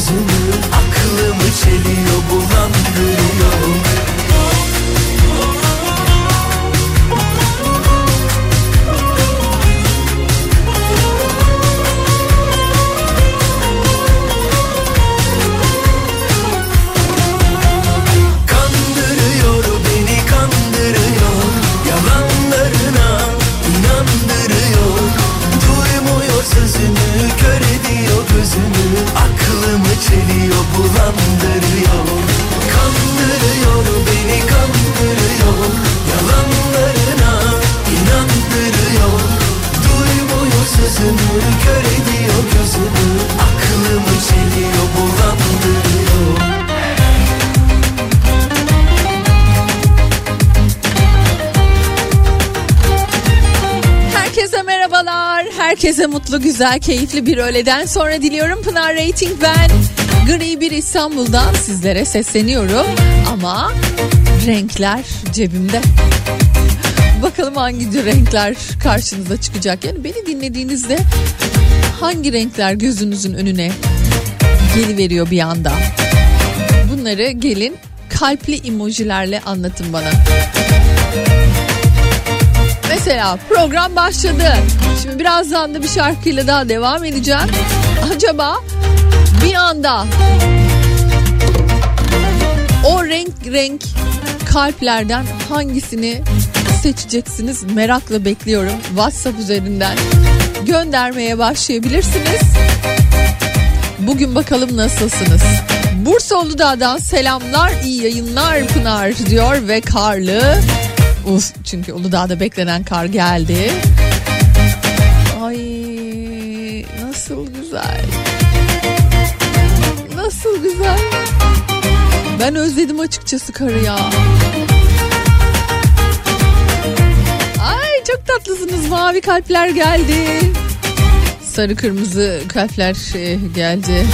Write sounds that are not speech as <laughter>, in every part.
is Herkese mutlu, güzel, keyifli bir öğleden sonra diliyorum. Pınar Rating ben. Gri bir İstanbul'dan sizlere sesleniyorum. Ama renkler cebimde. Bakalım hangi renkler karşınıza çıkacak. Yani beni dinlediğinizde hangi renkler gözünüzün önüne geliveriyor bir anda. Bunları gelin kalpli emojilerle anlatın bana. Mesela program başladı. Şimdi birazdan da bir şarkıyla daha devam edeceğim. Acaba bir anda o renk renk kalplerden hangisini seçeceksiniz merakla bekliyorum. WhatsApp üzerinden göndermeye başlayabilirsiniz. Bugün bakalım nasılsınız? Bursa Uludağ'dan selamlar, iyi yayınlar Pınar diyor ve karlı. Uf, çünkü Uludağ'da beklenen kar geldi. Ay nasıl güzel. Nasıl güzel. Ben özledim açıkçası karı ya. Ay çok tatlısınız. Mavi kalpler geldi. Sarı kırmızı kalpler e, geldi.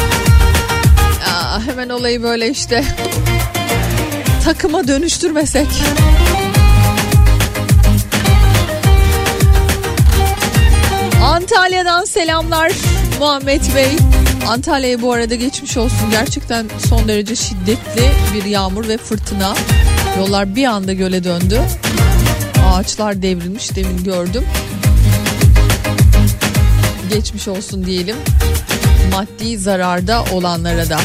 Aa, hemen olayı böyle işte takıma dönüştürmesek. Antalya'dan selamlar Muhammed Bey. Antalya'ya bu arada geçmiş olsun. Gerçekten son derece şiddetli bir yağmur ve fırtına. Yollar bir anda göle döndü. Ağaçlar devrilmiş demin gördüm. Geçmiş olsun diyelim. Maddi zararda olanlara da.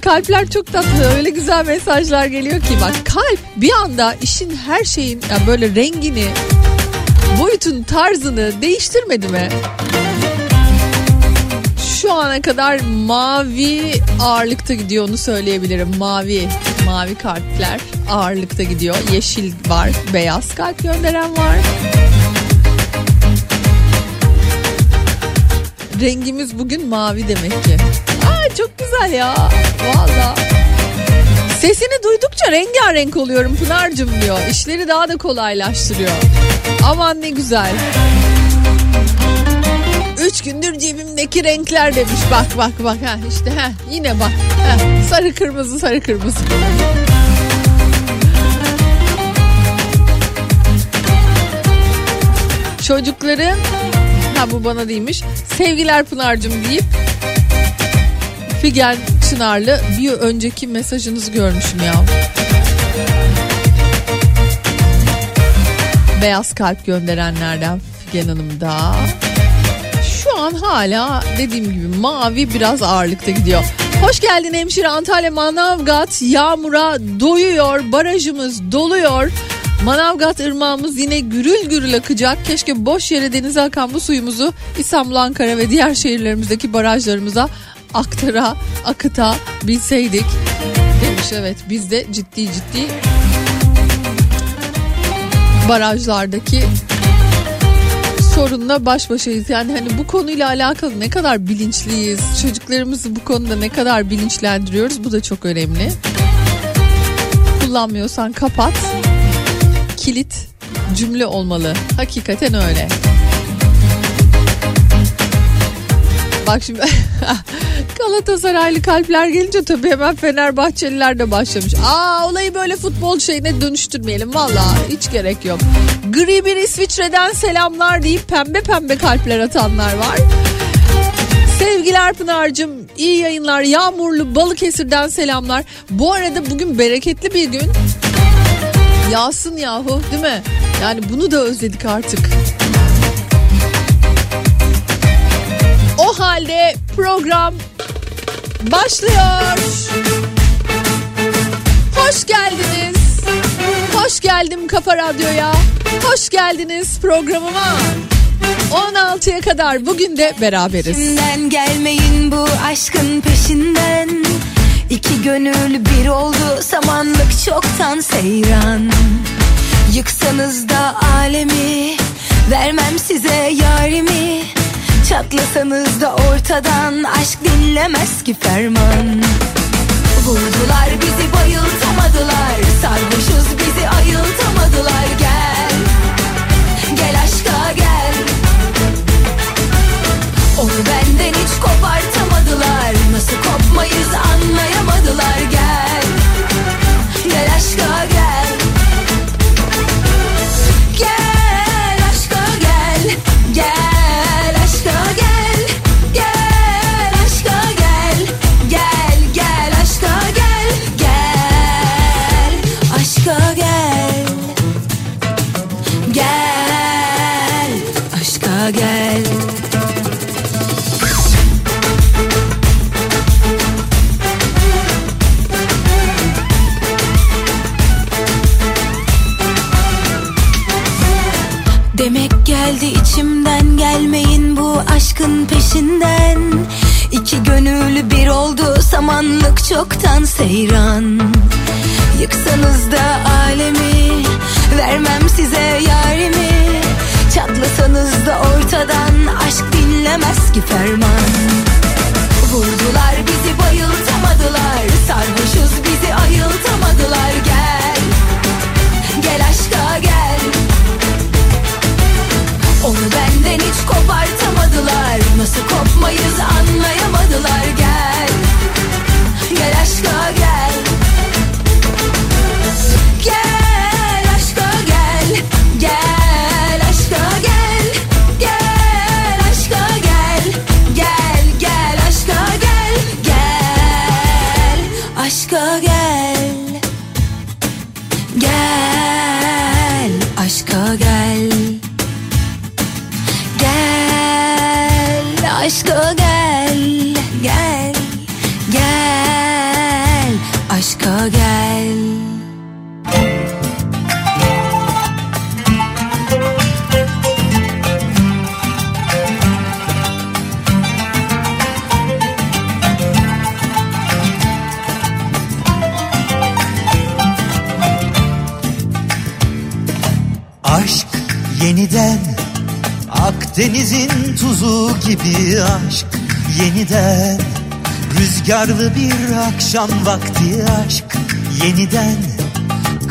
Kalpler çok tatlı. Öyle güzel mesajlar geliyor ki bak kalp bir anda işin her şeyin yani böyle rengini, boyutun tarzını değiştirmedi mi? Şu ana kadar mavi ağırlıkta gidiyor onu söyleyebilirim. Mavi, mavi kalpler ağırlıkta gidiyor. Yeşil var, beyaz kalp gönderen var. Rengimiz bugün mavi demek ki. Çok güzel ya. Valla. Sesini duydukça rengarenk oluyorum Pınar'cığım diyor. İşleri daha da kolaylaştırıyor. Aman ne güzel. Üç gündür cebimdeki renkler demiş. Bak bak bak ha işte ha yine bak. Ha, sarı kırmızı sarı kırmızı. Çocukların ha bu bana değilmiş. Sevgiler Pınar'cığım deyip Figen Çınarlı bir önceki mesajınızı görmüşüm ya. Beyaz kalp gönderenlerden Figen Hanım da. Şu an hala dediğim gibi mavi biraz ağırlıkta gidiyor. Hoş geldin hemşire Antalya Manavgat yağmura doyuyor barajımız doluyor. Manavgat ırmağımız yine gürül gürül akacak. Keşke boş yere denize akan bu suyumuzu İstanbul, Ankara ve diğer şehirlerimizdeki barajlarımıza aktara, akıta bilseydik. Demiş evet biz de ciddi ciddi barajlardaki sorunla baş başayız. Yani hani bu konuyla alakalı ne kadar bilinçliyiz, çocuklarımızı bu konuda ne kadar bilinçlendiriyoruz bu da çok önemli. Kullanmıyorsan kapat. Kilit cümle olmalı. Hakikaten öyle. Bak şimdi <laughs> Galatasaraylı kalpler gelince tabii hemen Fenerbahçeliler de başlamış. Aa olayı böyle futbol şeyine dönüştürmeyelim valla hiç gerek yok. Gri bir İsviçre'den selamlar deyip pembe pembe kalpler atanlar var. Sevgiler Pınar'cığım iyi yayınlar yağmurlu Balıkesir'den selamlar. Bu arada bugün bereketli bir gün. Yağsın yahu değil mi? Yani bunu da özledik artık. Halde program başlıyor. Hoş geldiniz. Hoş geldim Kafa Radyo'ya. Hoş geldiniz programıma. 16'ya kadar bugün de beraberiz. Peşinden gelmeyin bu aşkın peşinden İki gönül bir oldu samanlık çoktan seyran Yıksanız da alemi vermem size yarimi Çatlasanız da ortadan aşk dinlemez ki ferman. Vurdular bizi bayıltamadılar Sarhoşuz bizi ayıltamadılar Gel, gel aşka gel. Onu benden hiç kopartamadılar Nasıl kopmayız anlayamadılar Gel, gel aşka gel aşkın peşinden. İki gönüllü bir oldu samanlık çoktan seyran. Yıksanız da alemi vermem size yarimi. Çatlasanız da ortadan aşk dinlemez ki ferman. Vurdular bizi bayıltamadılar. Sarhoşuz bizi ayıltamadılar. Gel, gel aşka gel. Onu benden hiç kopart Nasıl kopmayız anlamadım. Akdeniz'in tuzu gibi aşk yeniden Rüzgarlı bir akşam vakti aşk. Yeniden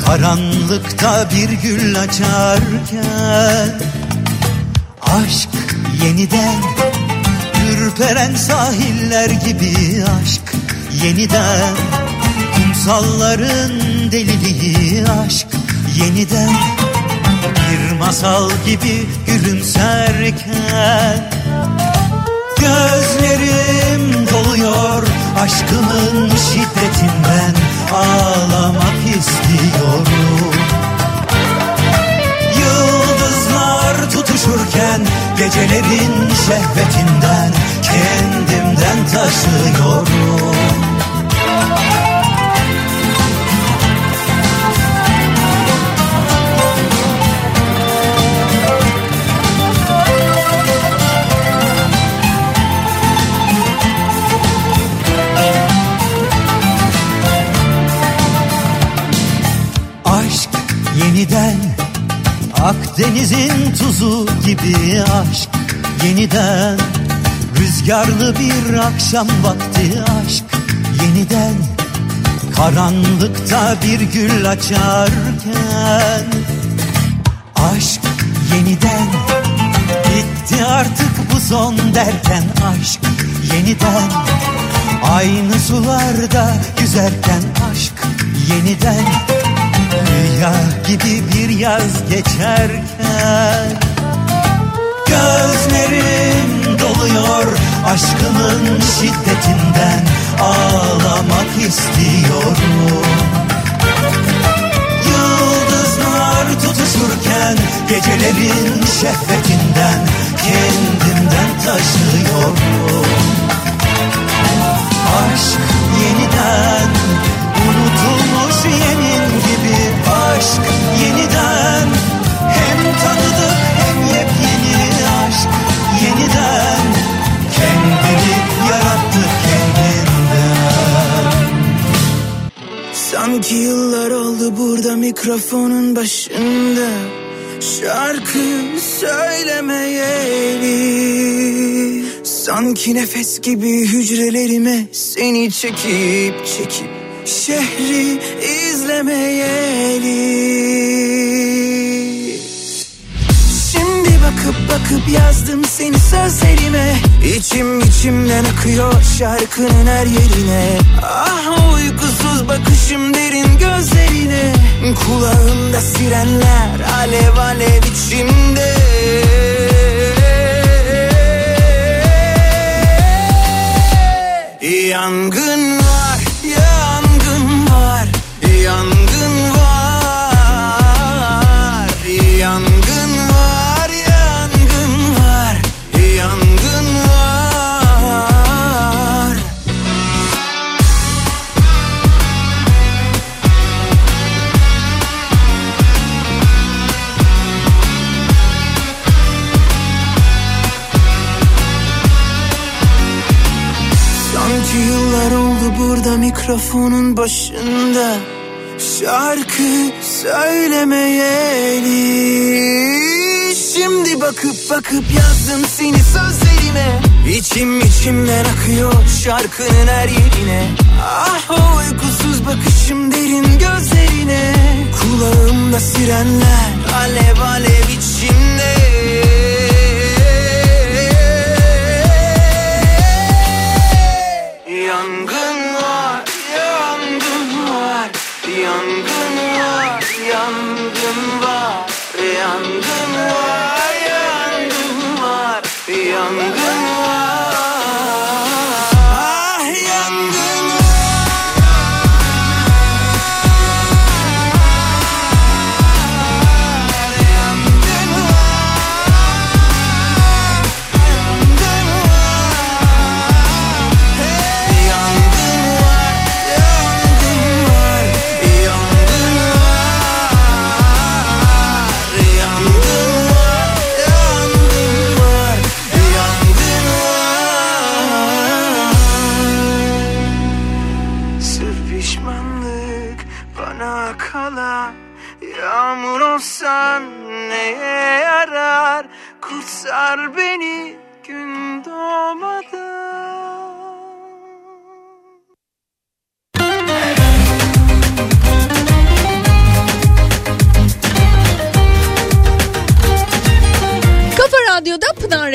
Karanlıkta bir gül açarken Aşk yeniden Ürperen sahiller gibi aşk. Yeniden Kumsalların deliliği aşk. Yeniden masal gibi gülümserken Gözlerim doluyor aşkımın şiddetinden Ağlamak istiyorum. Yıldızlar tutuşurken gecelerin şehvetinden Kendimden taşıyorum Akdeniz'in tuzu gibi aşk yeniden Rüzgarlı bir akşam vakti aşk yeniden Karanlıkta bir gül açarken Aşk yeniden Bitti artık bu son derken aşk yeniden Aynı sularda yüzerken aşk yeniden Rüya gibi bir yaz geçerken Gözlerim doluyor aşkımın şiddetinden Ağlamak istiyorum. Yıldızlar tutuşurken gecelerin şehvetinden Kendimden taşıyorum. Aşk yeniden unutulmuş gibi Aşk yeniden. Hem tanıdık hem yepyeni aşk yeniden. Kendini yarattı kendinden. Sanki yıllar oldu burada mikrofonun başında. Şarkı söylemeyeli Sanki nefes gibi hücrelerime seni çekip çekip Şehri izlemeyeli Şimdi bakıp bakıp yazdım seni sözlerime. İçim içimden akıyor şarkının her yerine. Ah uykusuz bakışım derin gözlerine. Kulağımda sirenler alev alev içimde başında Şarkı söylemeyeli Şimdi bakıp bakıp yazdım seni sözlerime. İçim içimden akıyor şarkının her yerine. Ah o uykusuz bakışım derin gözlerine. Kulağımda sirenler alev alev içimde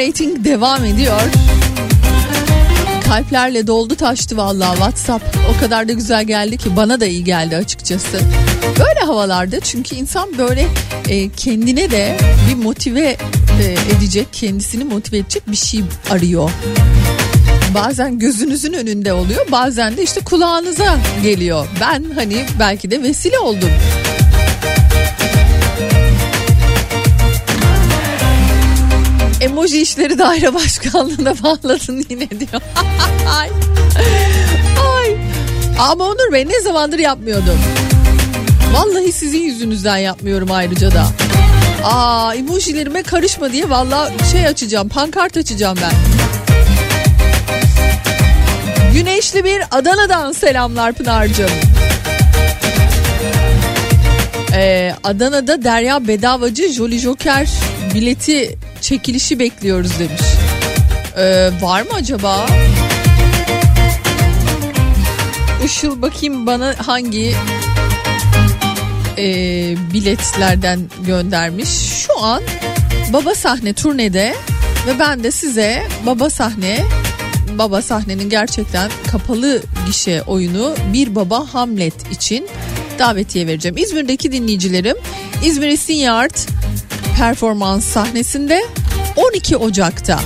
Rating devam ediyor. Kalplerle doldu taştı vallahi WhatsApp. O kadar da güzel geldi ki bana da iyi geldi açıkçası. Böyle havalarda çünkü insan böyle e, kendine de bir motive e, edecek, kendisini motive edecek bir şey arıyor. Bazen gözünüzün önünde oluyor, bazen de işte kulağınıza geliyor. Ben hani belki de vesile oldum. Emoji işleri daire başkanlığına bağladın yine diyor. <laughs> Ay. Ay. Ama Onur Bey ne zamandır yapmıyordum. Vallahi sizin yüzünüzden yapmıyorum ayrıca da. Aa emojilerime karışma diye vallahi şey açacağım pankart açacağım ben. Güneşli bir Adana'dan selamlar Pınar'cığım. Ee, Adana'da Derya Bedavacı Jolly Joker bileti çekilişi bekliyoruz demiş. Ee, var mı acaba? Işıl bakayım bana hangi e, biletlerden göndermiş. Şu an Baba Sahne turnede ve ben de size Baba Sahne Baba Sahne'nin gerçekten kapalı gişe oyunu Bir Baba Hamlet için davetiye vereceğim. İzmir'deki dinleyicilerim İzmir Esin Yard performans sahnesinde 12 Ocak'ta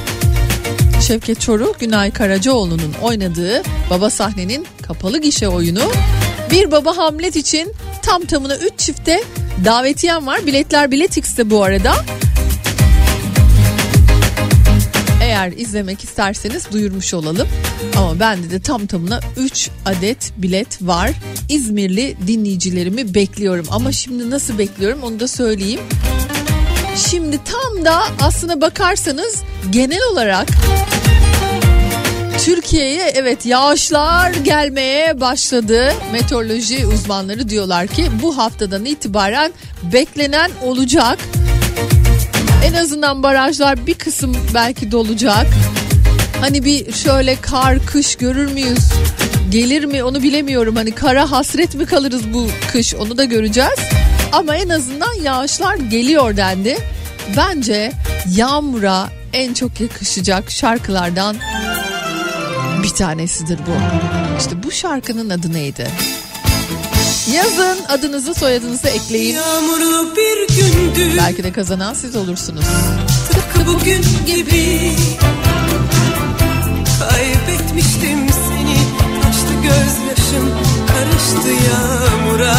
Şevket Çoruh, Günay Karacaoğlu'nun oynadığı Baba Sahne'nin kapalı gişe oyunu Bir Baba Hamlet için tam tamına 3 çifte davetiyem var. Biletler Biletix'te bu arada. Eğer izlemek isterseniz duyurmuş olalım. Ama bende de tam tamına 3 adet bilet var. İzmirli dinleyicilerimi bekliyorum. Ama şimdi nasıl bekliyorum onu da söyleyeyim. Şimdi tam da aslına bakarsanız genel olarak Türkiye'ye evet yağışlar gelmeye başladı. Meteoroloji uzmanları diyorlar ki bu haftadan itibaren beklenen olacak. En azından barajlar bir kısım belki dolacak. Hani bir şöyle kar kış görür müyüz? Gelir mi onu bilemiyorum. Hani kara hasret mi kalırız bu kış onu da göreceğiz. Ama en azından yağışlar geliyor dendi. Bence yağmura en çok yakışacak şarkılardan bir tanesidir bu. İşte bu şarkının adı neydi? Yazın adınızı soyadınızı ekleyin. Yağmurlu bir gündü Belki de kazanan siz olursunuz. tıpkı bugün gibi Kaybetmiştim seni taştı gözyaşım karıştı yağmura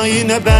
sana yine ben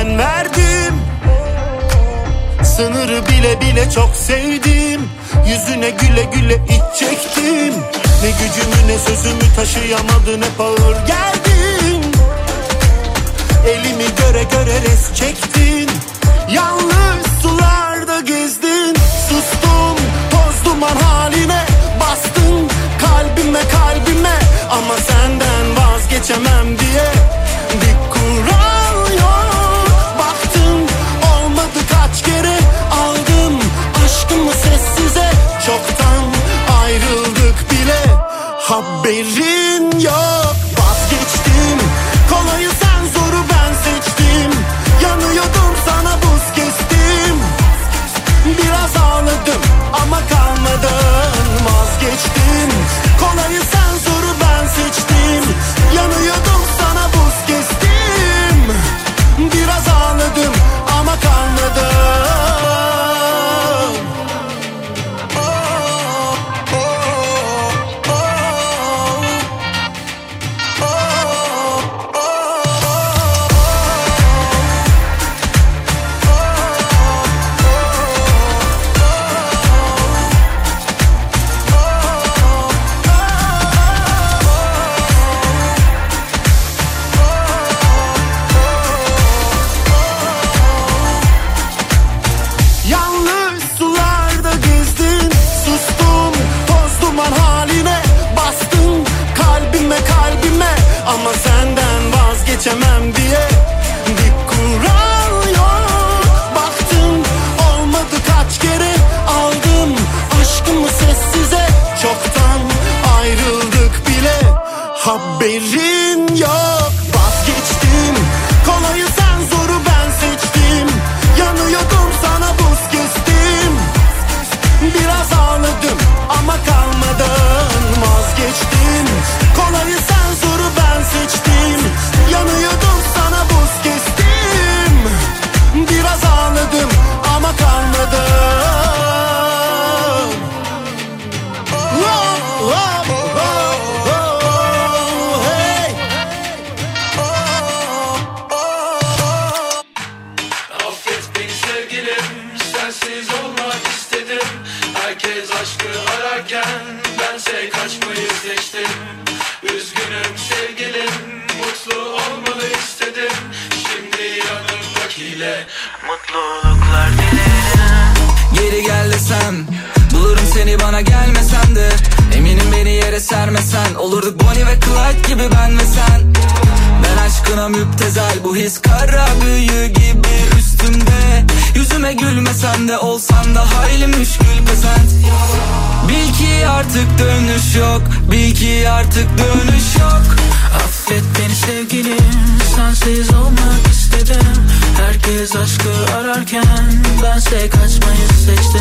Bense kaçmayı seçtim.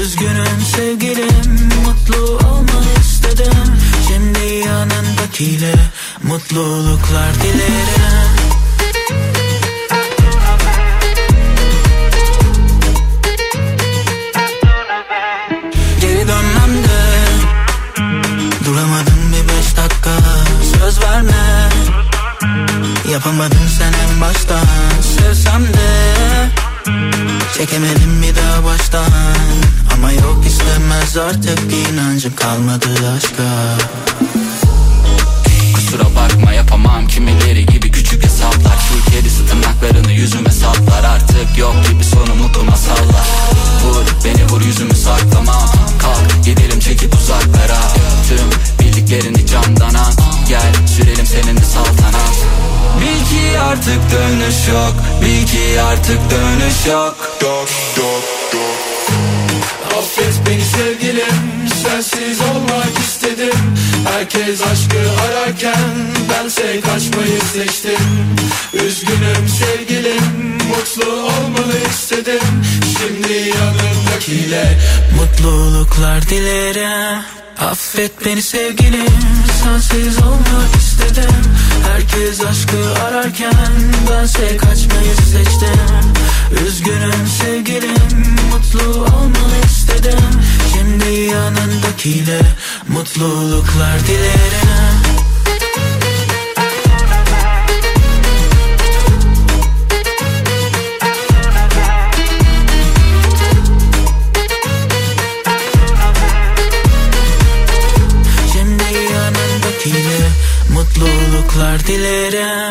Üzgünüm sevgilim Mutlu olmayı istedim. Şimdi yanındakiyle Mutluluklar dilerim. Geri dönmem Duramadım bir beş dakika. Söz verme Yapamadın sen en de Çekemedim bir daha baştan. Ama yok istemez artık inancım kalmadı aşka. Kusura bakma yapamam. Kimileri gibi küçük hesaplar. Şu kedisi tırnaklarını yüzüme saplar. Artık yok gibi sonu mutlu masallar Vur beni vur yüzümü saklamam Kalk gidelim çekip uzaklara. Tüm bildiklerini candan al Gel sürelim senin de saltanat Bil ki artık dönüş yok. Bil ki artık dönüş yok Affet beni sevgilim Sensiz olmak istedim Herkes aşkı ararken Bense kaçmayı seçtim. Üzgünüm sevgilim Mutlu olmalı istedim. Şimdi yanımdakiyle Mutluluklar dilerim. Affet beni sevgilim Sensiz olmak istedim. Herkes aşkı ararken Bense kaçmayı seçtim. Üzgünüm sevgilim Mutlu olmalı istedim Şimdi yanındakile mutluluklar dilerim. Şimdi yanındakile mutluluklar dilerim.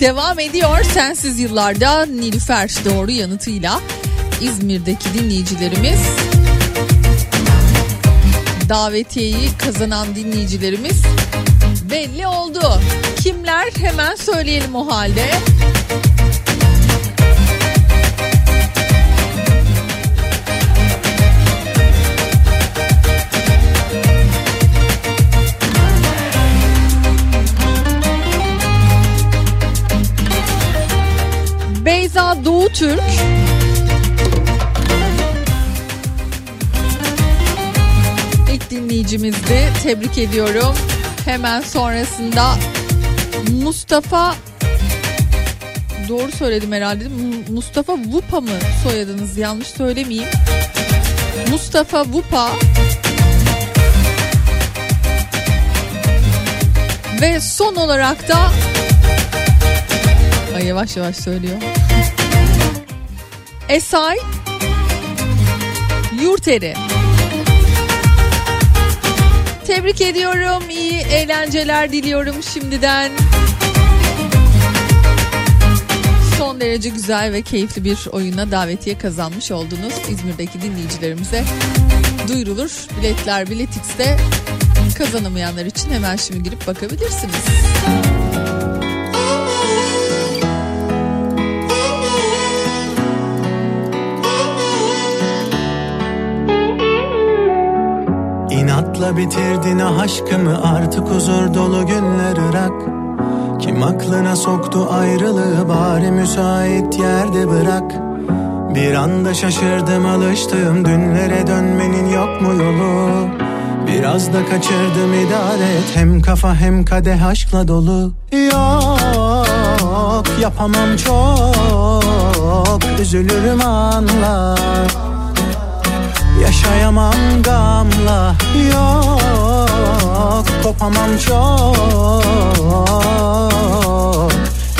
Devam ediyor. Sensiz yıllarda Nilüfer doğru yanıtıyla İzmir'deki dinleyicilerimiz davetiyeyi kazanan dinleyicilerimiz belli oldu. Kimler hemen söyleyelim o halde. Doğu Türk İlk dinleyicimizdi. Tebrik ediyorum. Hemen sonrasında Mustafa Doğru söyledim herhalde. Mustafa Vupa mı soyadınız? Yanlış söylemeyeyim. Mustafa Vupa Ve son olarak da Ay yavaş yavaş söylüyor. Esay Yurteri. Tebrik ediyorum. İyi eğlenceler diliyorum şimdiden. Son derece güzel ve keyifli bir oyuna davetiye kazanmış oldunuz. İzmir'deki dinleyicilerimize duyurulur. Biletler Biletix'te kazanamayanlar için hemen şimdi girip bakabilirsiniz. İnatla bitirdin aşkımı artık huzur dolu günler ırak. Kim aklına soktu ayrılığı bari müsait yerde bırak. Bir anda şaşırdım alıştım dünlere dönmenin yok mu yolu? Biraz da kaçırdım idare et. Hem kafa hem kadeh aşkla dolu. Yok yapamam çok. Üzülürüm anla Yaşayamam gamla yok. Kopamam çok.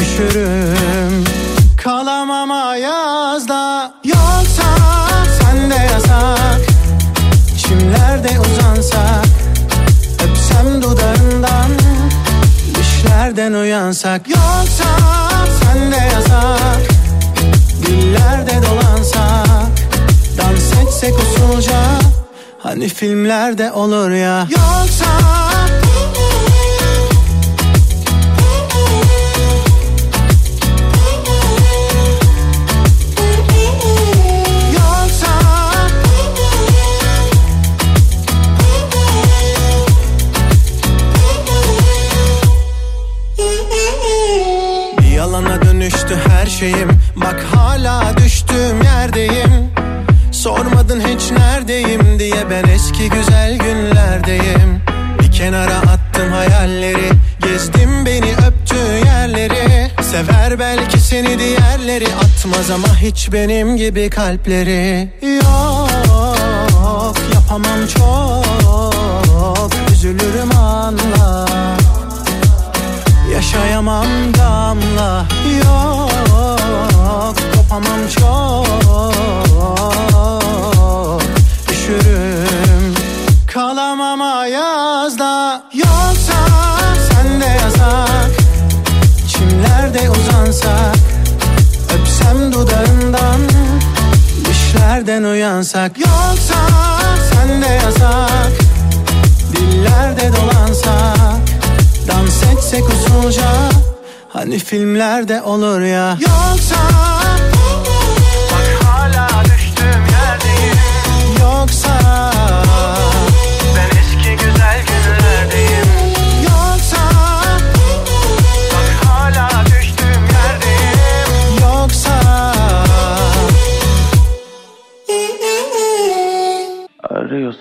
Üşürüm. Kalamam ayazda. Yoksa sen de yasak. Çimlerde uzansak Öpsem dudağından Düşlerden uyansak. Yoksa sen de yasak. Dillerde dolansak. Etsek usulca Hani filmlerde olur ya. Yoksa Sormadın hiç neredeyim diye Ben eski güzel günlerdeyim. Bir kenara attım hayalleri Gezdim beni öptüğü yerleri. Sever belki seni diğerleri Atmaz ama hiç benim gibi kalpleri. Yok yapamam çok Üzülürüm anla. Yaşayamam damla. Yok kopamam çok Düşlerden uyansak Yoksa sen de yasak. Dillerde dolansak Dans etsek usulca Hani filmlerde olur ya. Yoksa Bak hala düştüğüm yerdeyim. Yoksa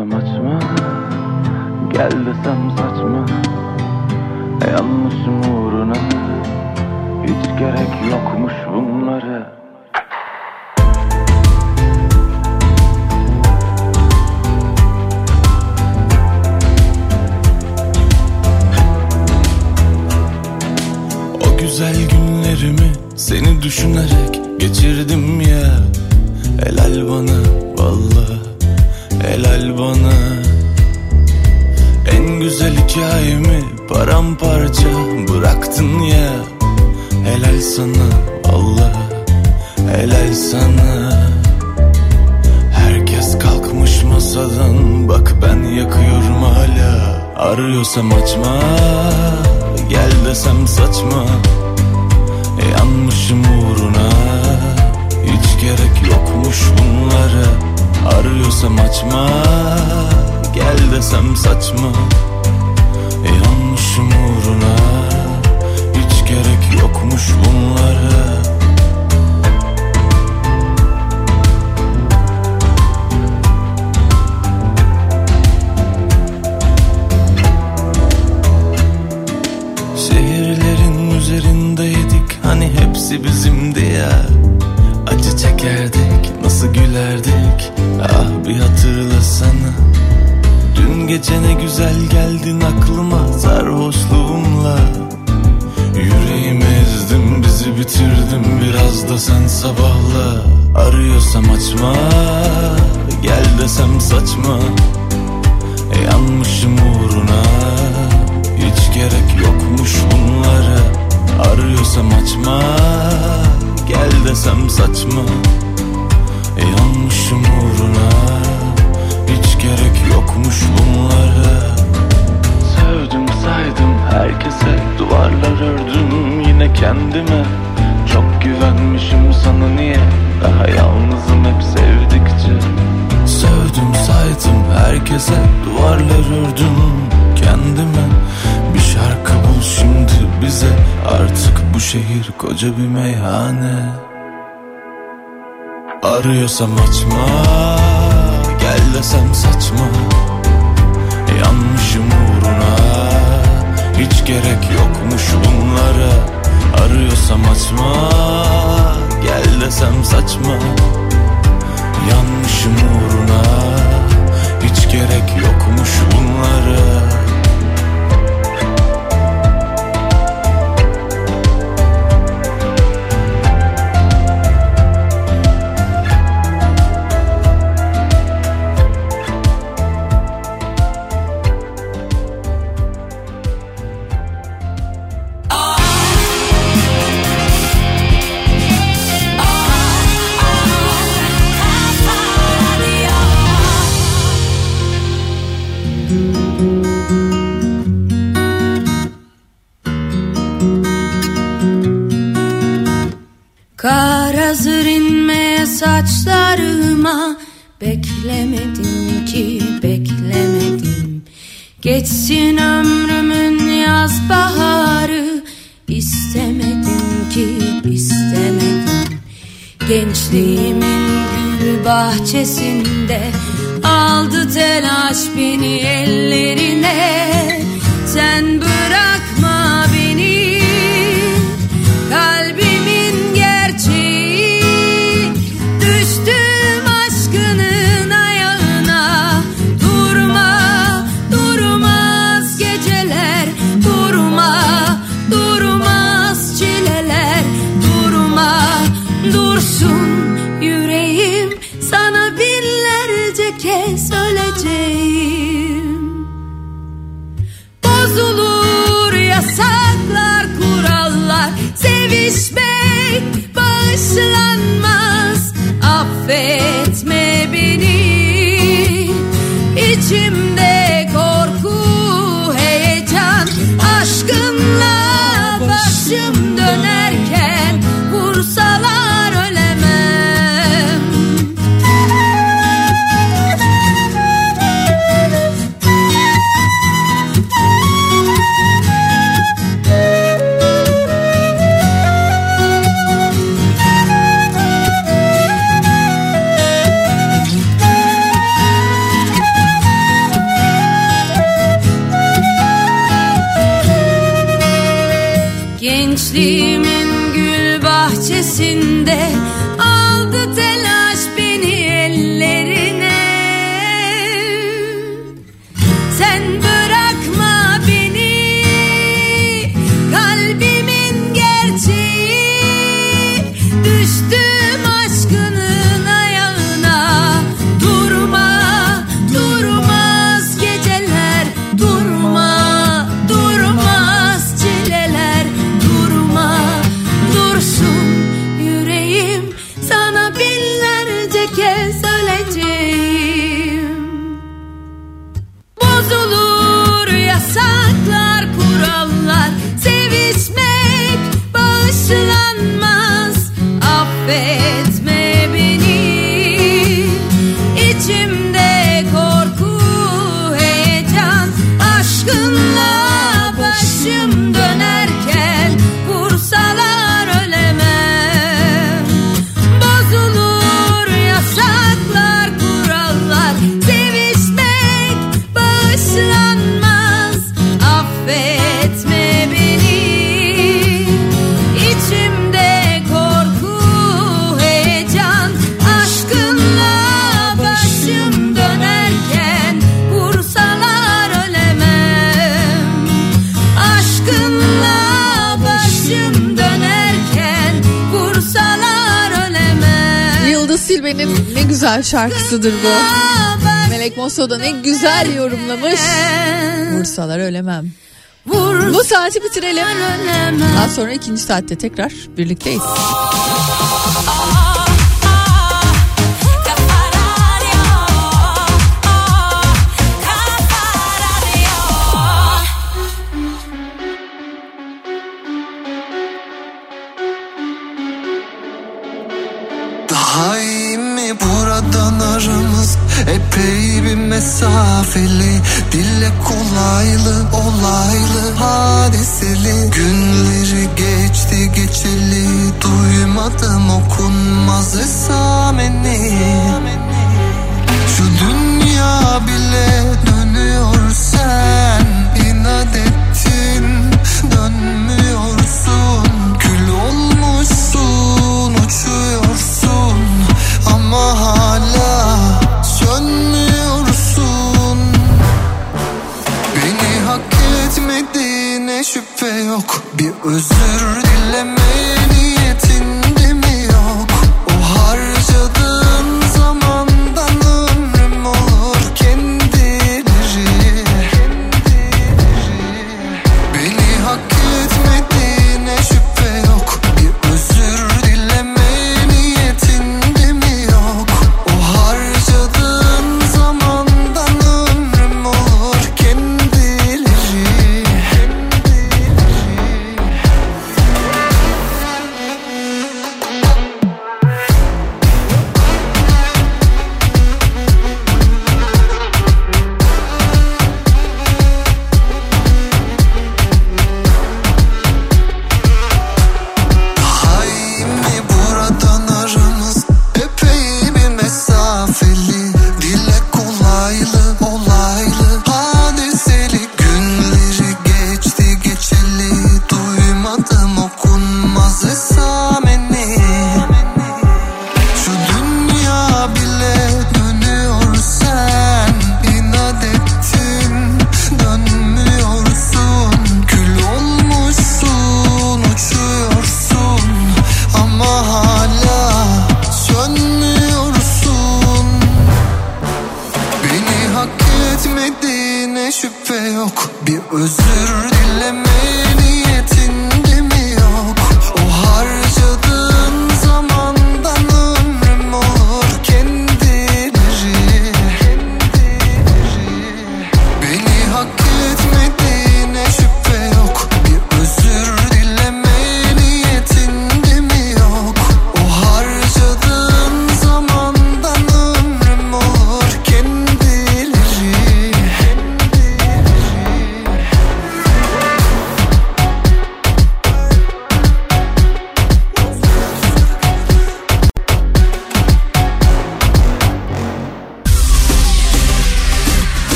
Arıyorsam açma Gel desem saçma. Yanlışım uğruna Hiç gerek yokmuş bunlara. O güzel günlerimi seni düşünerek geçirdim ya. Helal bana valla helal bana. En güzel hikayemi paramparça bıraktın ya. Helal sana valla helal sana. Herkes kalkmış masadan Bak ben yakıyorum hala. Arıyorsam açma Gel desem saçma. Yanmışım uğruna Hiç gerek yokmuş bunlara Arıyorsam açma Gel desem saçma. Yanmışım uğruna Hiç gerek yokmuş bunlara. Şehirlerin üzerindeydik hani hepsi bizimdi ya. Acı çekerdik nasıl gülerdik? Ah bir hatırlasana. Dün gece ne güzel geldin aklıma sarhoşluğumla Yüreğimi ezdim bizi bitirdim biraz da sen sabahla. Arıyorsam açma gel desem saçma. Yanmışım uğruna hiç gerek yokmuş bunlara. Arıyorsam açma Gel desem saçma Yanmışım uğruna. Hiç gerek yokmuş bunlara. Sevdim saydım herkese. Duvarlar ördüm yine kendime. Çok güvenmişim sana niye? Daha yalnızım hep sevdikçe. Sövdüm saydım herkese. Duvarlar ördüm kendime. Bir şarkı bul şimdi bize. Artık bu şehir koca bir meyhane Arıyorsam açma Gel desem saçma. Yanmışım uğruna Hiç gerek yokmuş bunlara. Arıyorsam açma Gel desem saçma. Yanmışım uğruna Hiç gerek yokmuş bunlara saçlarıma. Beklemedim ki beklemedim. Geçsin ömrümün yaz baharı. İstemedim ki istemedim. Gençliğimin gül bahçesinde Aldı telaş beni elleri. fe. şarkısıdır bu. Melek Mosso da ne güzel yorumlamış. Vursalar ölemem. Vursalar bu saati bitirelim. Daha sonra ikinci saatte tekrar birlikteyiz. olaylı olaylı.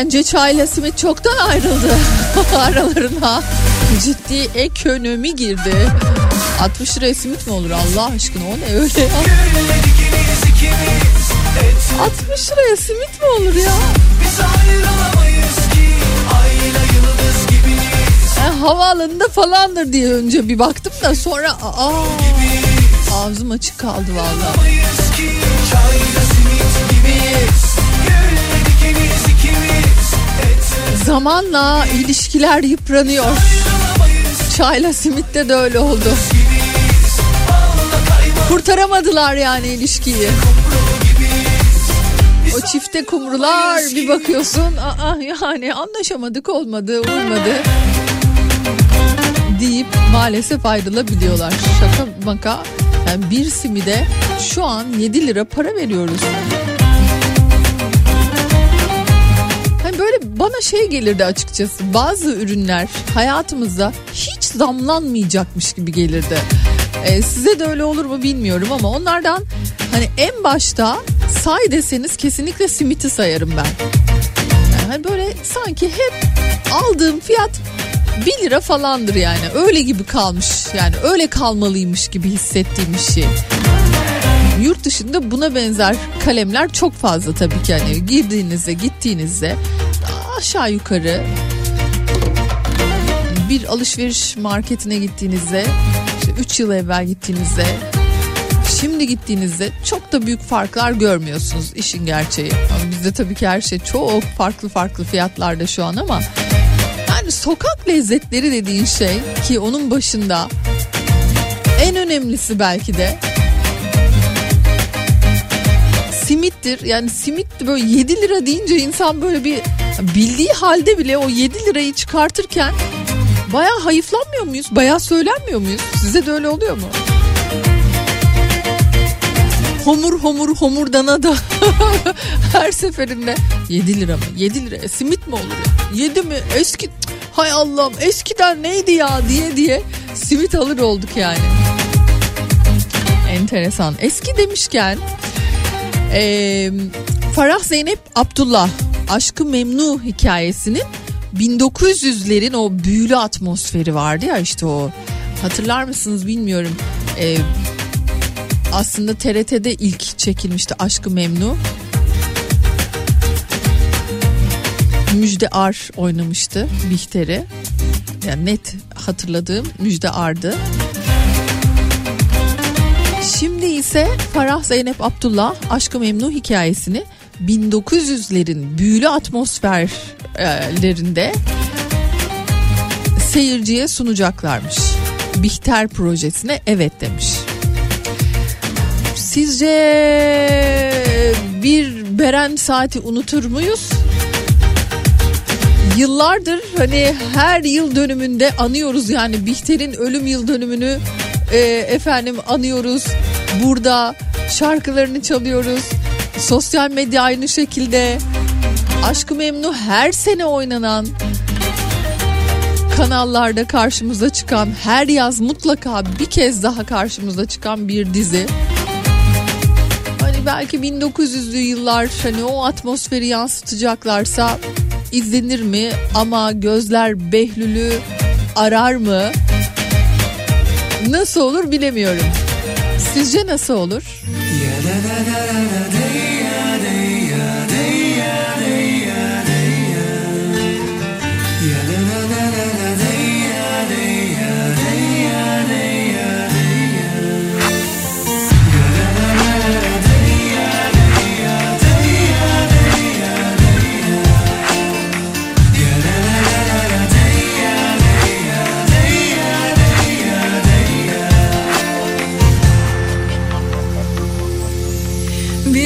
Bence çayla simit çoktan ayrıldı <laughs> aralarına. Ciddi ekonomi girdi. 60 liraya simit mi olur Allah aşkına o ne öyle ya? 60 liraya simit mi olur ya? Biz ayrılamayız ki ayla yıldız gibiyiz. Yani havaalanında falandır diye önce bir baktım da sonra aa, ağzım açık kaldı valla. Ayrılamayız ki çayla simit gibiyiz. Zamanla ilişkiler yıpranıyor. Çayla simitte de öyle oldu. Kurtaramadılar yani ilişkiyi. O çifte kumrular bir bakıyorsun aa yani anlaşamadık olmadı olmadı deyip maalesef ayrılabiliyorlar. Şaka maka yani bir simide şu an 7 lira para veriyoruz. Bana şey gelirdi açıkçası. Bazı ürünler hayatımızda hiç zamlanmayacakmış gibi gelirdi. Ee, size de öyle olur mu bilmiyorum ama onlardan hani en başta say deseniz kesinlikle simiti sayarım ben. Yani hani böyle sanki hep aldığım fiyat 1 lira falandır yani. Öyle gibi kalmış yani öyle kalmalıymış gibi hissettiğim bir şey. Yurt dışında buna benzer kalemler çok fazla tabii ki hani girdiğinizde gittiğinizde aşağı yukarı bir alışveriş marketine gittiğinizde işte 3 yıl evvel gittiğinizde şimdi gittiğinizde çok da büyük farklar görmüyorsunuz işin gerçeği. Ama bizde tabii ki her şey çok farklı farklı fiyatlarda şu an ama yani sokak lezzetleri dediğin şey ki onun başında en önemlisi belki de simittir. Yani simit böyle 7 lira deyince insan böyle bir bildiği halde bile o 7 lirayı çıkartırken baya hayıflanmıyor muyuz? Baya söylenmiyor muyuz? Size de öyle oluyor mu? Homur homur homurdana da <laughs> her seferinde 7 lira mı? 7 lira simit mi olur ya? 7 mi? Eski hay Allah'ım eskiden neydi ya diye diye simit alır olduk yani. Enteresan. Eski demişken ee, Farah Zeynep Abdullah Aşkı Memnu hikayesinin 1900'lerin o büyülü atmosferi vardı ya işte o. Hatırlar mısınız bilmiyorum. Ee, aslında TRT'de ilk çekilmişti Aşkı Memnu. Müjde Ar oynamıştı Bihter'i. Yani net hatırladığım Müjde Ar'dı. Şimdi ise Farah Zeynep Abdullah Aşkı Memnu hikayesini 1900'lerin büyülü atmosferlerinde seyirciye sunacaklarmış. Bihter projesine evet demiş. Sizce bir Beren saati unutur muyuz? Yıllardır hani her yıl dönümünde anıyoruz yani Bihter'in ölüm yıl dönümünü e, efendim anıyoruz. Burada şarkılarını çalıyoruz. Sosyal medya aynı şekilde. Aşkı Memnu her sene oynanan kanallarda karşımıza çıkan her yaz mutlaka bir kez daha karşımıza çıkan bir dizi. Hani belki 1900'lü yıllar hani o atmosferi yansıtacaklarsa izlenir mi ama gözler Behlül'ü arar mı? Nasıl olur bilemiyorum. Sizce nasıl olur?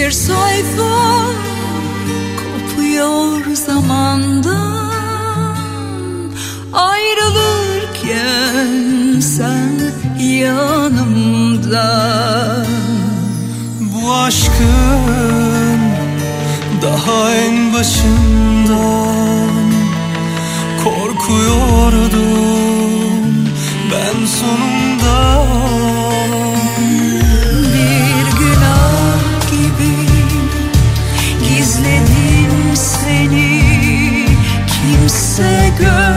Bir sayfa kopuyor zamandan. Ayrılırken sen yanımda. Bu aşkın daha en başından korkuyordum. Ben sonunda good.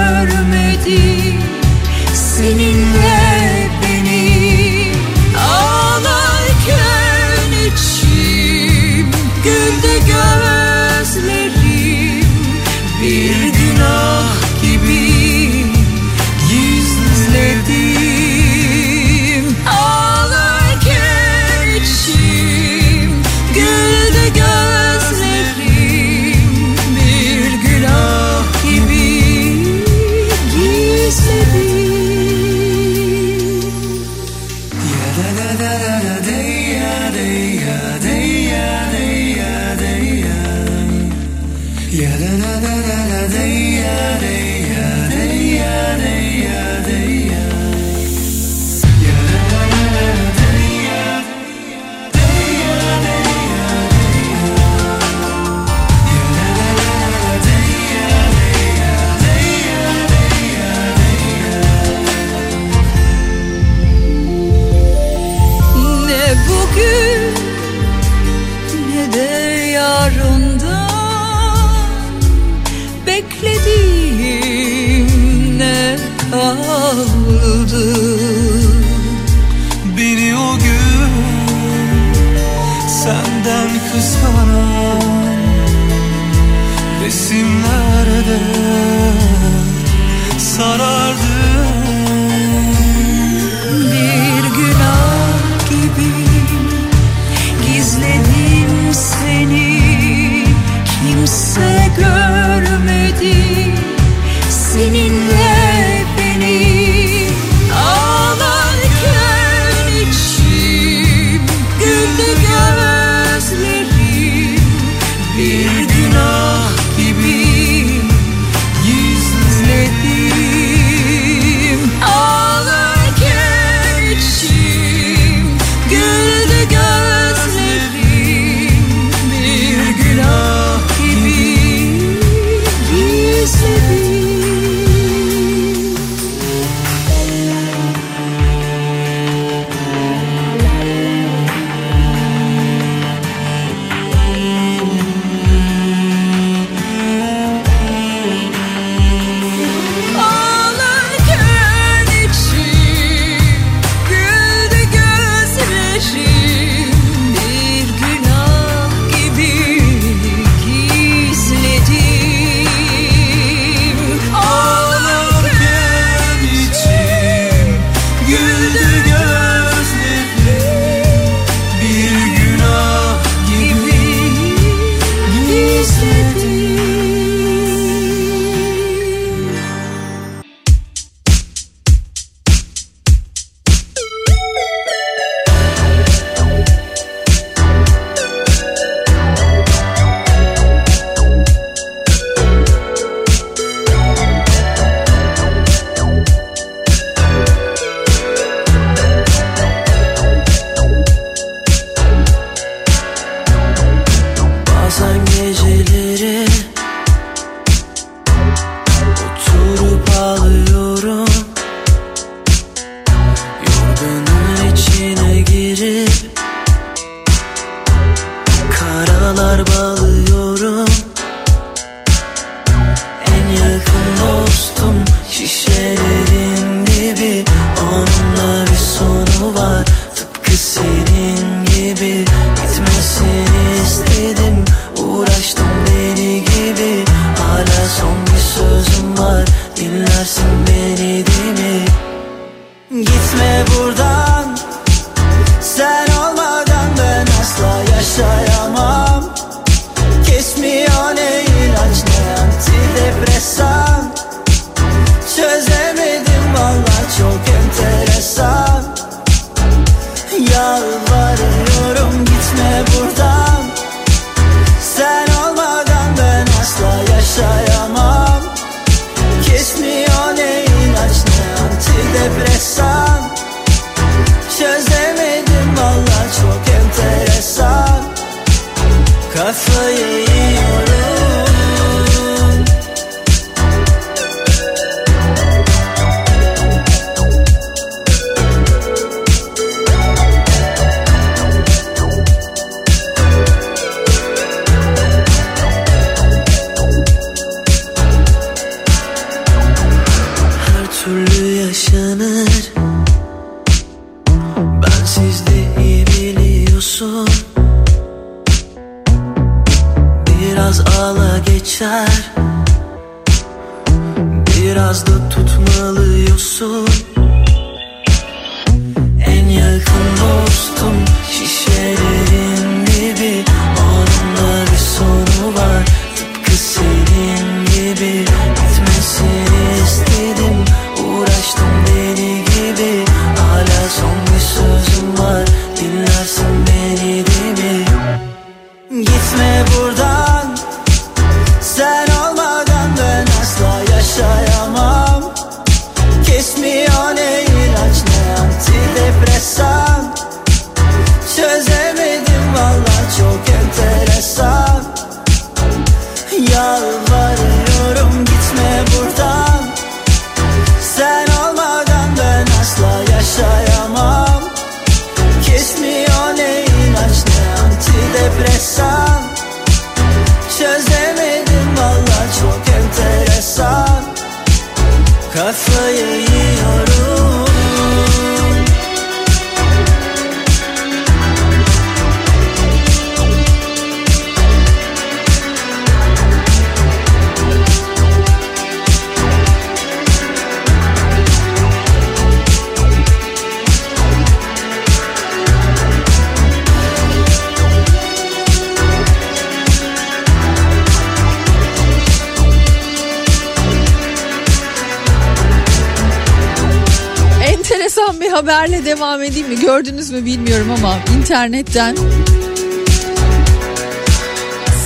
Karalar bağlıyorum haberle devam edeyim mi? Gördünüz mü bilmiyorum ama internetten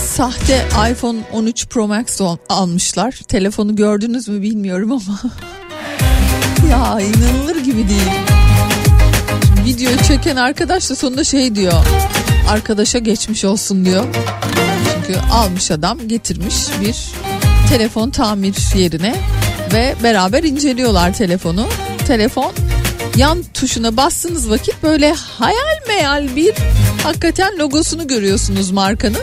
sahte iPhone 13 Pro Max al- almışlar. Telefonu gördünüz mü bilmiyorum ama <laughs> ya inanılır gibi değil. Video çeken arkadaş da sonunda şey diyor. Arkadaşa geçmiş olsun diyor. Çünkü almış adam getirmiş bir telefon tamir yerine ve beraber inceliyorlar telefonu. Telefon yan tuşuna bastığınız vakit böyle hayal meyal bir hakikaten logosunu görüyorsunuz markanın.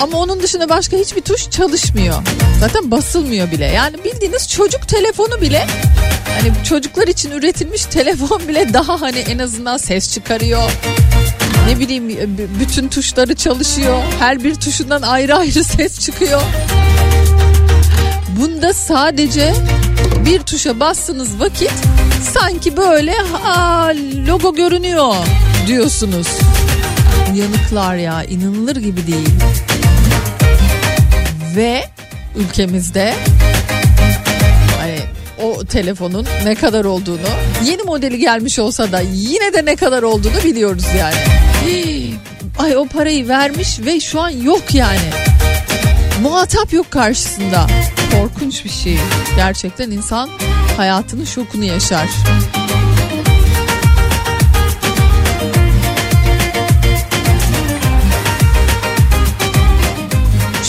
Ama onun dışında başka hiçbir tuş çalışmıyor. Zaten basılmıyor bile. Yani bildiğiniz çocuk telefonu bile hani çocuklar için üretilmiş telefon bile daha hani en azından ses çıkarıyor. Ne bileyim bütün tuşları çalışıyor. Her bir tuşundan ayrı ayrı <laughs> ses çıkıyor. Bunda sadece bir tuşa bastığınız vakit sanki böyle aa, logo görünüyor diyorsunuz. Uyanıklar ya inanılır gibi değil. Ve ülkemizde hani o telefonun ne kadar olduğunu yeni modeli gelmiş olsa da yine de ne kadar olduğunu biliyoruz yani. Ay o parayı vermiş ve şu an yok yani. Muhatap yok karşısında. Korkunç bir şey. Gerçekten insan hayatının şokunu yaşar.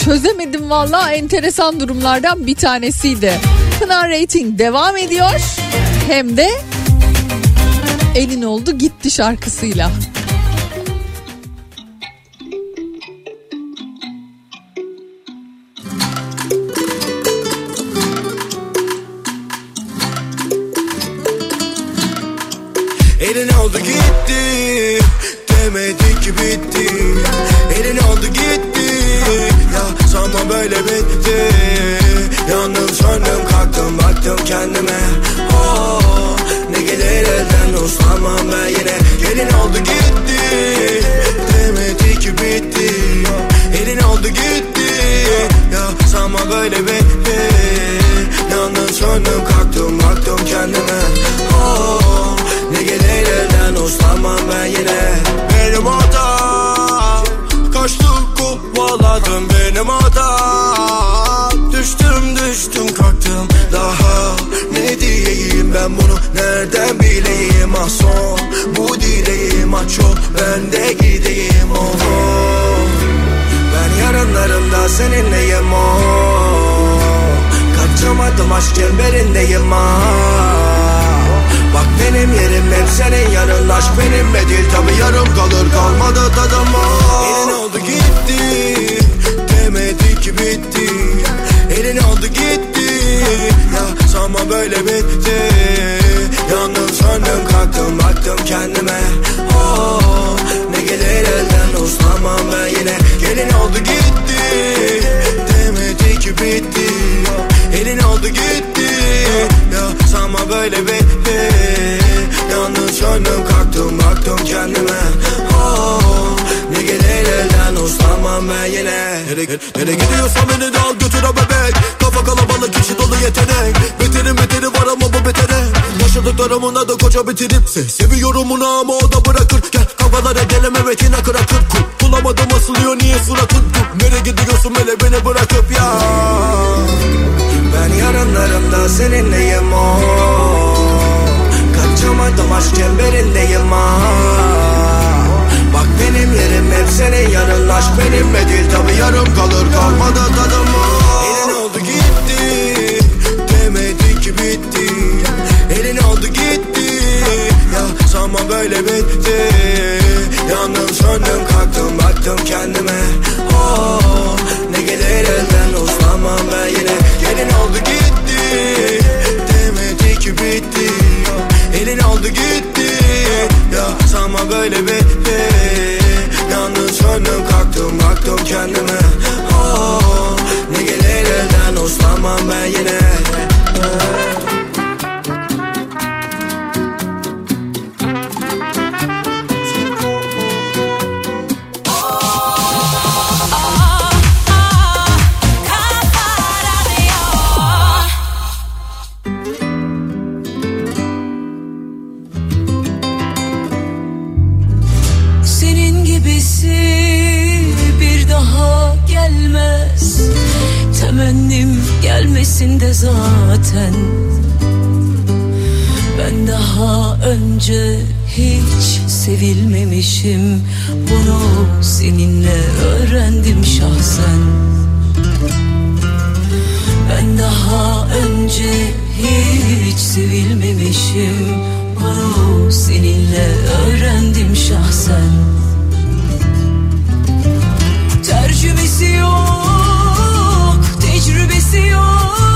Çözemedim valla enteresan durumlardan bir tanesiydi. Pınar Rating devam ediyor. Hem de elin oldu gitti şarkısıyla. Oldu gitti. Demedi ki bitti. Elin oldu gitti. Ya sanma böyle bitti. Yandım söndüm kalktım baktım kendime. Oh, Ne gelir elden uslanmam ben yine. Elin oldu gitti. Demedi ki bitti. Elin oldu gitti. Ya sanma böyle bitti. Yandım söndüm kalktım baktım kendime. oh, uslanmam ben yine. Benim hatam Kaçtı kovaladım benim hatam Düştüm düştüm kalktım daha. Ne diyeyim ben bunu? Nereden bileyim? Ah son Bu dileğim. Ah çok ben de gideyim. Oh, oh. Ben yarınlarımda seninleyim. Oh. Kaçamadım aşk çemberindeyim ah. Bak benim yerim hep senin yanın Aşk benimle değil tabi yarım kalır. Kalmadı tadım oh. Elin oldu gitti. Demedi ki bitti. Elin oldu gitti. Ya sanma böyle bitti. Yandım söndüm kalktım baktım kendime. Oh, Ne gelir elden uslanmam ben yine. Gelin oldu gitti Demedi ki bitti. Elin oldu gitti. Ya sanma böyle bitti. Yandım söndüm kalktım baktım kendime. Oh, Ne gelir elden uslanmam ben yine. Nereye, nereye gidiyorsan beni de al götür bebek. Kafa kalabalık kişi dolu yetenek. Beterin beteri var ama bu betere Yaşadıklarımın adı koca bitirip se- Seviyorum onu ama o da bırakır. Gel kafalara gelem evet yine kırakır. Bulamadım asılıyor niye suratın Nereye gidiyorsun hele beni bırakıp ya? Ben yarınlarımda seninleyim o. Kaçamadım aşk çemberindeyim ha. Bak benim yerim hep senin yanın Aşk benimle değil tabi yarım kalır. Kalmadı tadım o Sanma böyle bitti. Yandım söndüm kalktım baktım kendime. Oh, Ne gelir elden uslanmam ben yine. Gelin oldu gitti Demedi ki bitti. Elin oldu gitti Ya sanma böyle bitti. Yandım söndüm kalktım baktım kendime. Oh, Ne gelir elden uslanmam ben yine. gelmez hiç sevilmemişim. Bunu seninle öğrendim şahsen. Ben daha önce hiç sevilmemişim. Bunu seninle öğrendim şahsen. Tercümesi yok, tecrübesi yok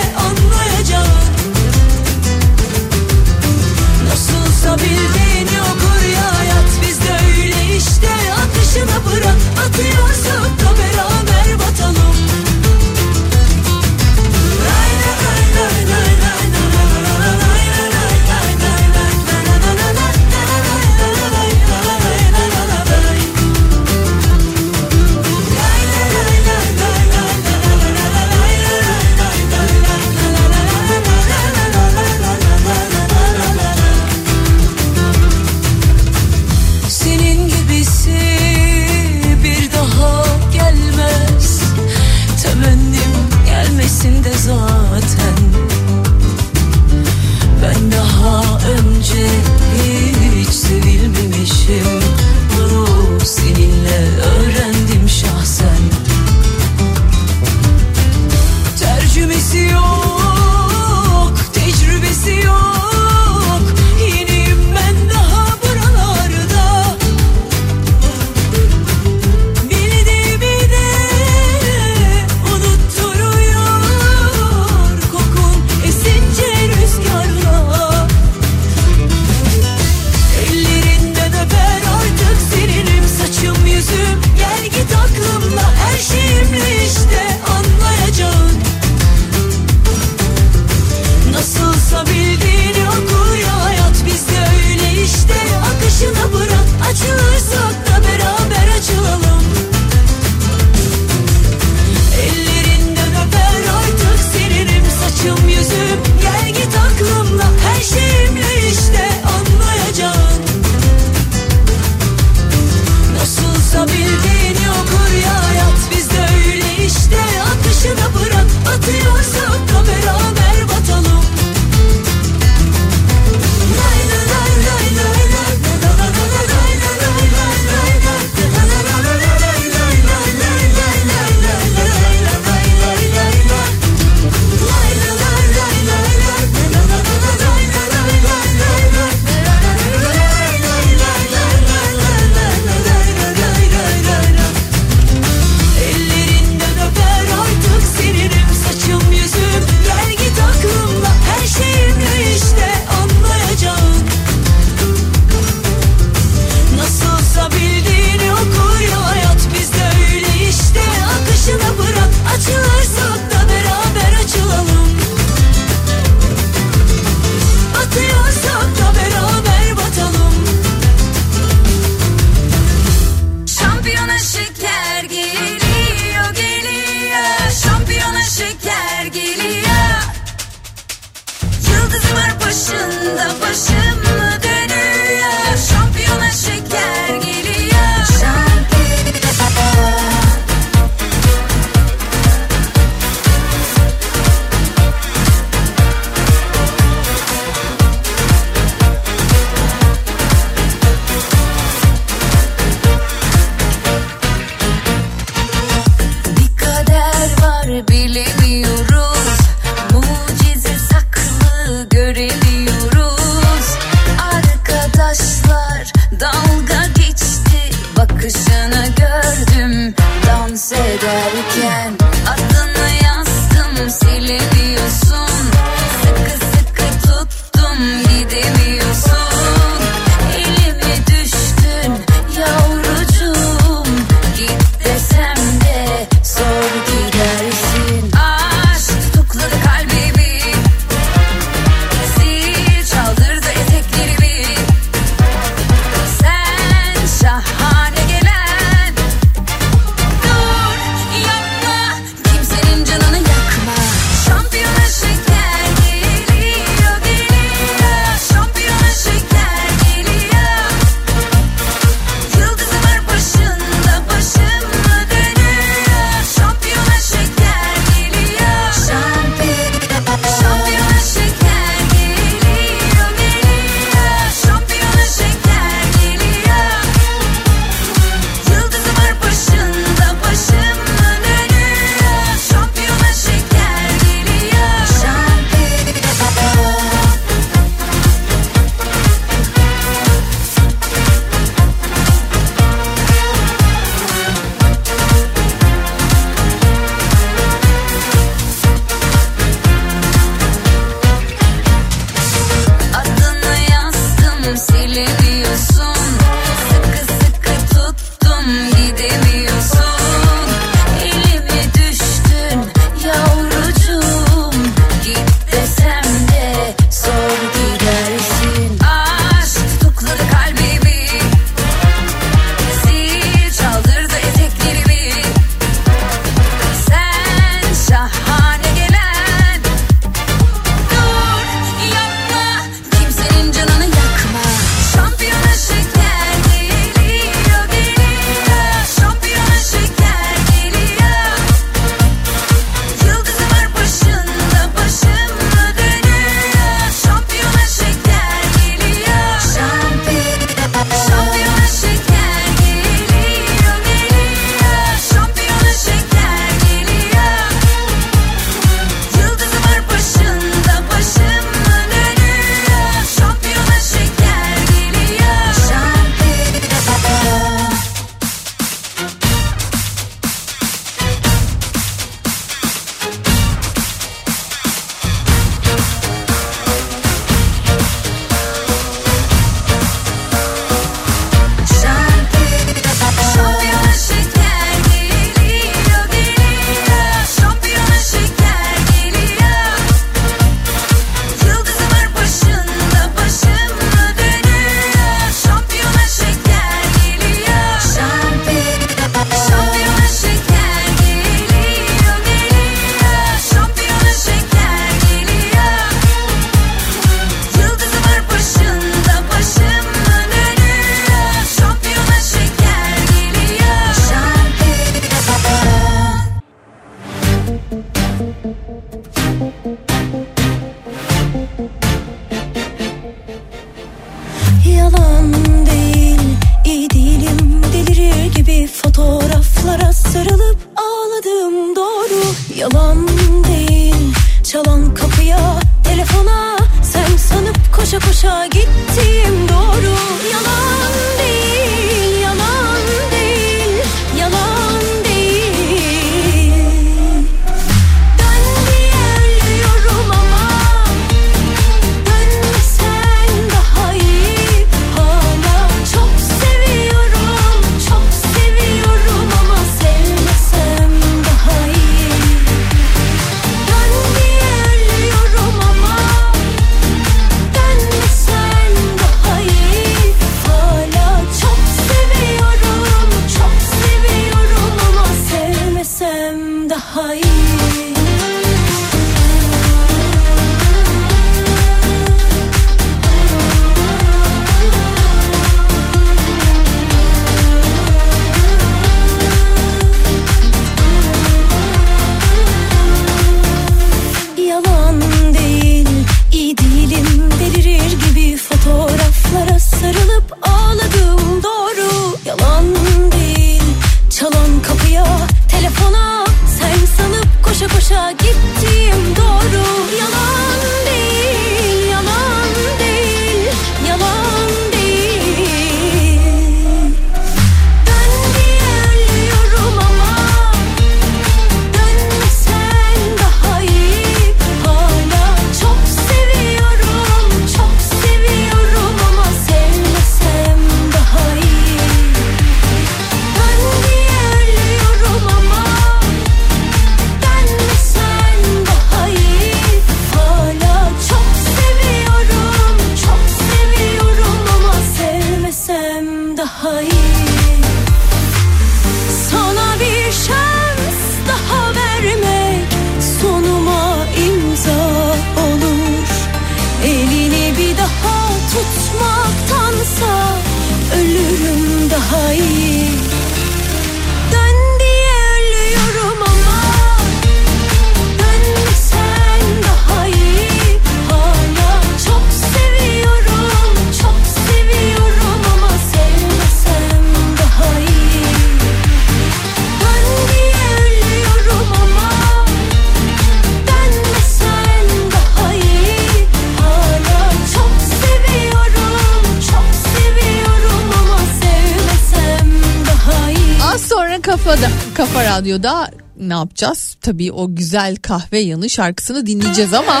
Radyo'da ne yapacağız? Tabii o güzel kahve yanı şarkısını dinleyeceğiz ama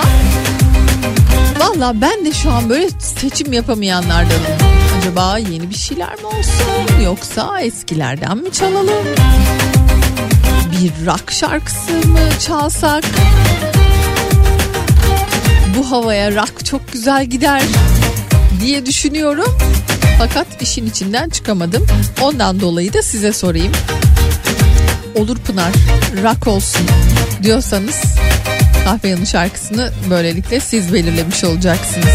Valla ben de şu an böyle seçim yapamayanlardanım. Acaba yeni bir şeyler mi olsun yoksa eskilerden mi çalalım? Bir rock şarkısı mı çalsak? Bu havaya rock çok güzel gider diye düşünüyorum. Fakat işin içinden çıkamadım. Ondan dolayı da size sorayım. Olur Pınar, rock olsun diyorsanız kahve yanı şarkısını böylelikle siz belirlemiş olacaksınız.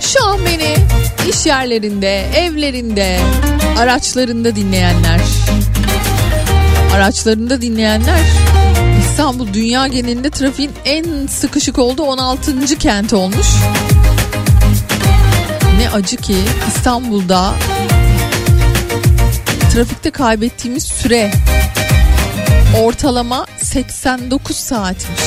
Şu an beni iş yerlerinde, evlerinde, araçlarında dinleyenler, araçlarında dinleyenler İstanbul dünya genelinde trafiğin en sıkışık olduğu 16. kent olmuş. Ne acı ki İstanbul'da trafikte kaybettiğimiz süre ortalama 89 saatmiş.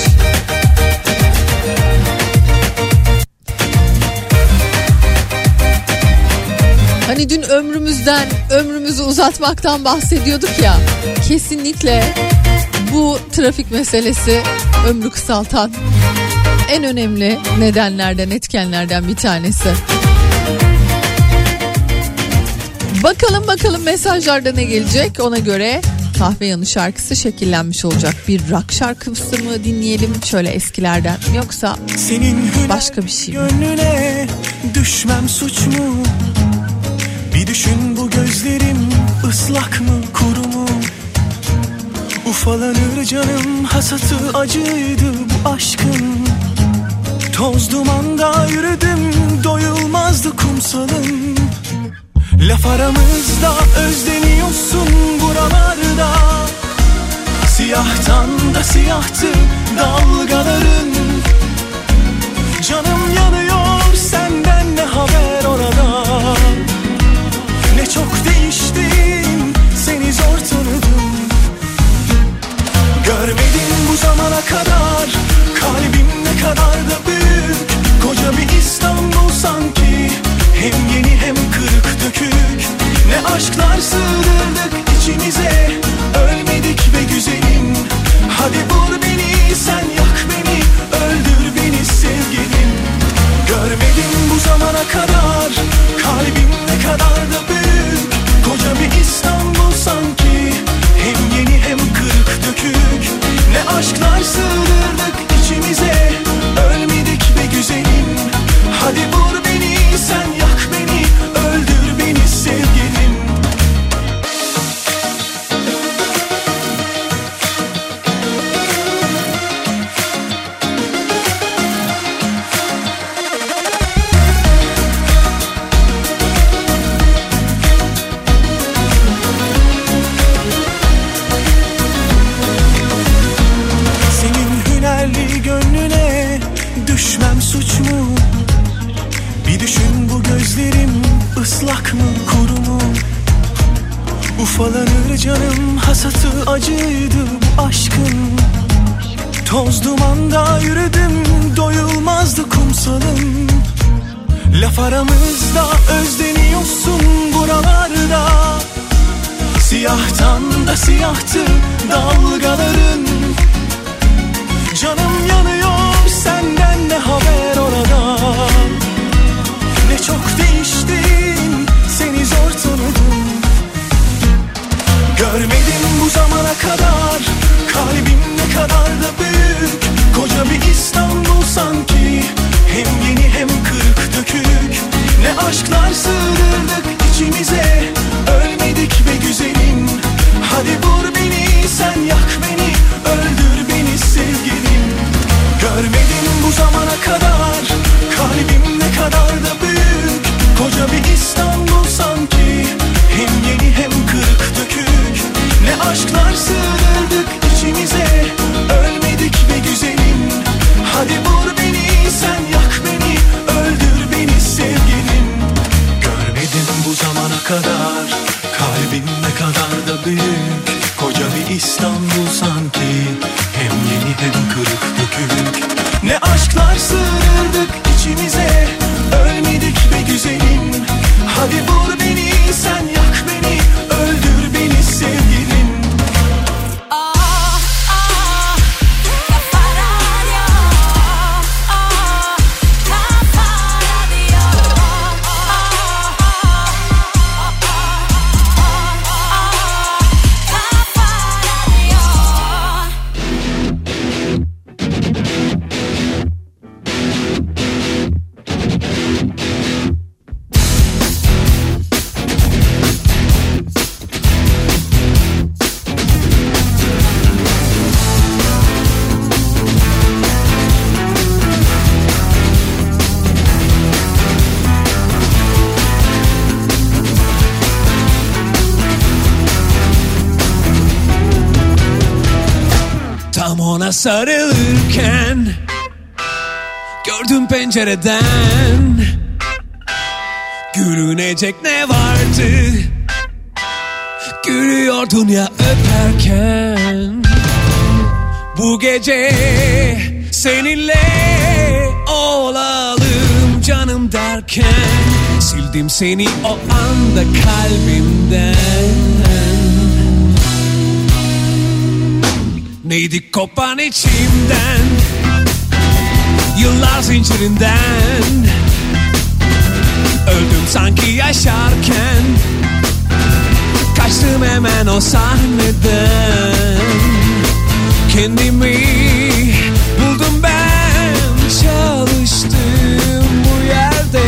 Hani dün ömrümüzden, ömrümüzü uzatmaktan bahsediyorduk ya. Kesinlikle bu trafik meselesi ömrü kısaltan en önemli nedenlerden, etkenlerden bir tanesi. Bakalım bakalım mesajlarda ne gelecek ona göre kahve yanı şarkısı şekillenmiş olacak. Bir rock şarkısı mı dinleyelim şöyle eskilerden yoksa Senin başka bir şey mi? gönlüne düşmem suç mu? Bir düşün bu gözlerim ıslak mı kuru mu? Ufalanır canım hasatı acıydı bu aşkın Toz dumanda yürüdüm doyulmazdı kumsalım Laf aramızda özleniyorsun buralarda. Siyahtan da siyahtı dalgaların. Canım yanıyor senden ne haber orada? Ne çok değiştin seni zor tanıdım. Görmedim bu zamana kadar kalbim ne kadar da büyük. Koca bir İstanbul sanki hem yeni Ne aşklar sığdırdık içimize. Ölmedik be güzelim. Hadi vur beni sen yak beni. Öldür beni sevgilim. Görmedim bu zamana kadar. Kalbim ne kadar da büyük. Koca bir İstanbul sanki. Hem yeni hem kırık dökük. Ne aşklar sığdırdık Tam ona sarılırken Gördüm pencereden. Gülünecek ne vardı? Gülüyordun ya öperken. Bu gece seninle olalım canım derken. Sildim seni o anda kalbimden Neydi kopan içimden? Yıllar zincirinden. Öldüm sanki yaşarken. Kaçtım hemen o sahneden. Kendimi buldum ben. Çalıştım bu yerde.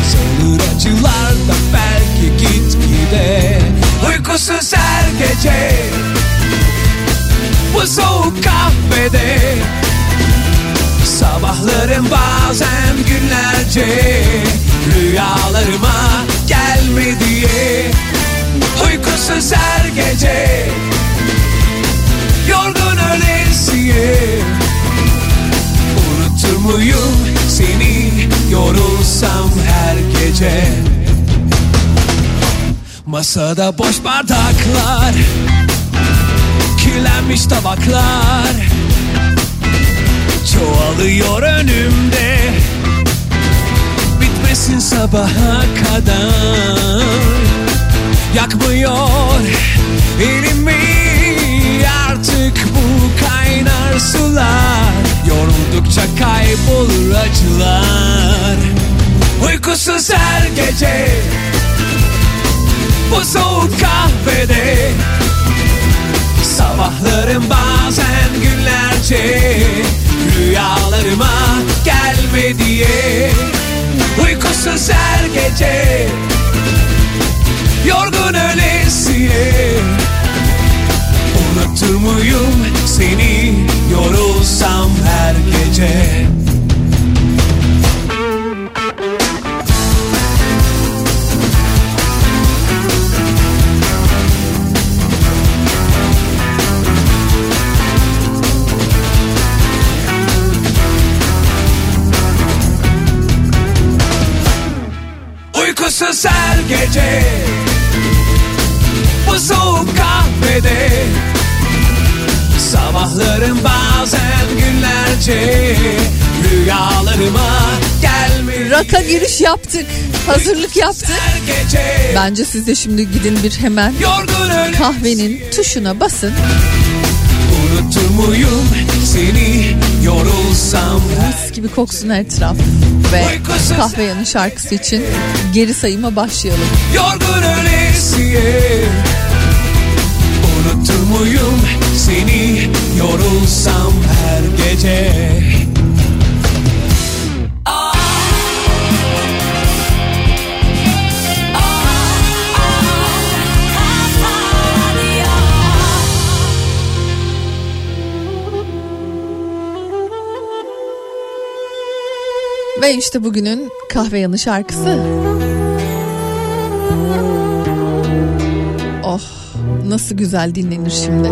Azalır acılar da belki gitgide. Uykusuz her gece bu soğuk kahvede. Sabahlarım bazen günlerce Rüyalarıma gelme diye. Uykusuz her gece Yorgun ölesiye. Unutur muyum seni yorulsam her gece? Masada boş bardaklar kirlenmiş tabaklar. Çoğalıyor önümde. Bitmesin sabaha kadar. Yakmıyor elimi. Artık bu kaynar sular. Yoruldukça kaybolur acılar. Uykusuz her gece. Bu soğuk kahvede Sabahlarım bazen günlerce Rüyalarıma gelme diye. Uykusuz her gece Yorgun ölesiye Unutur muyum seni? Yorulsam her gece Uykusuz her gece Bu soğuk kahvede Sabahlarım bazen günlerce Rüyalarıma gelme Raka giriş yaptık. Hazırlık yaptık. Bence siz de şimdi gidin bir hemen kahvenin tuşuna basın. Unutur muyum seni yorulsam Mis gibi koksun etraf. Ve kahve yanı şarkısı için geri sayıma başlayalım. Yorgun ölesiye Unutur muyum seni yorulsam her gece Ve işte bugünün kahve yanı şarkısı. Oh nasıl güzel dinlenir şimdi.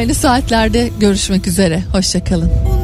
Aynı saatlerde görüşmek üzere. Hoşçakalın.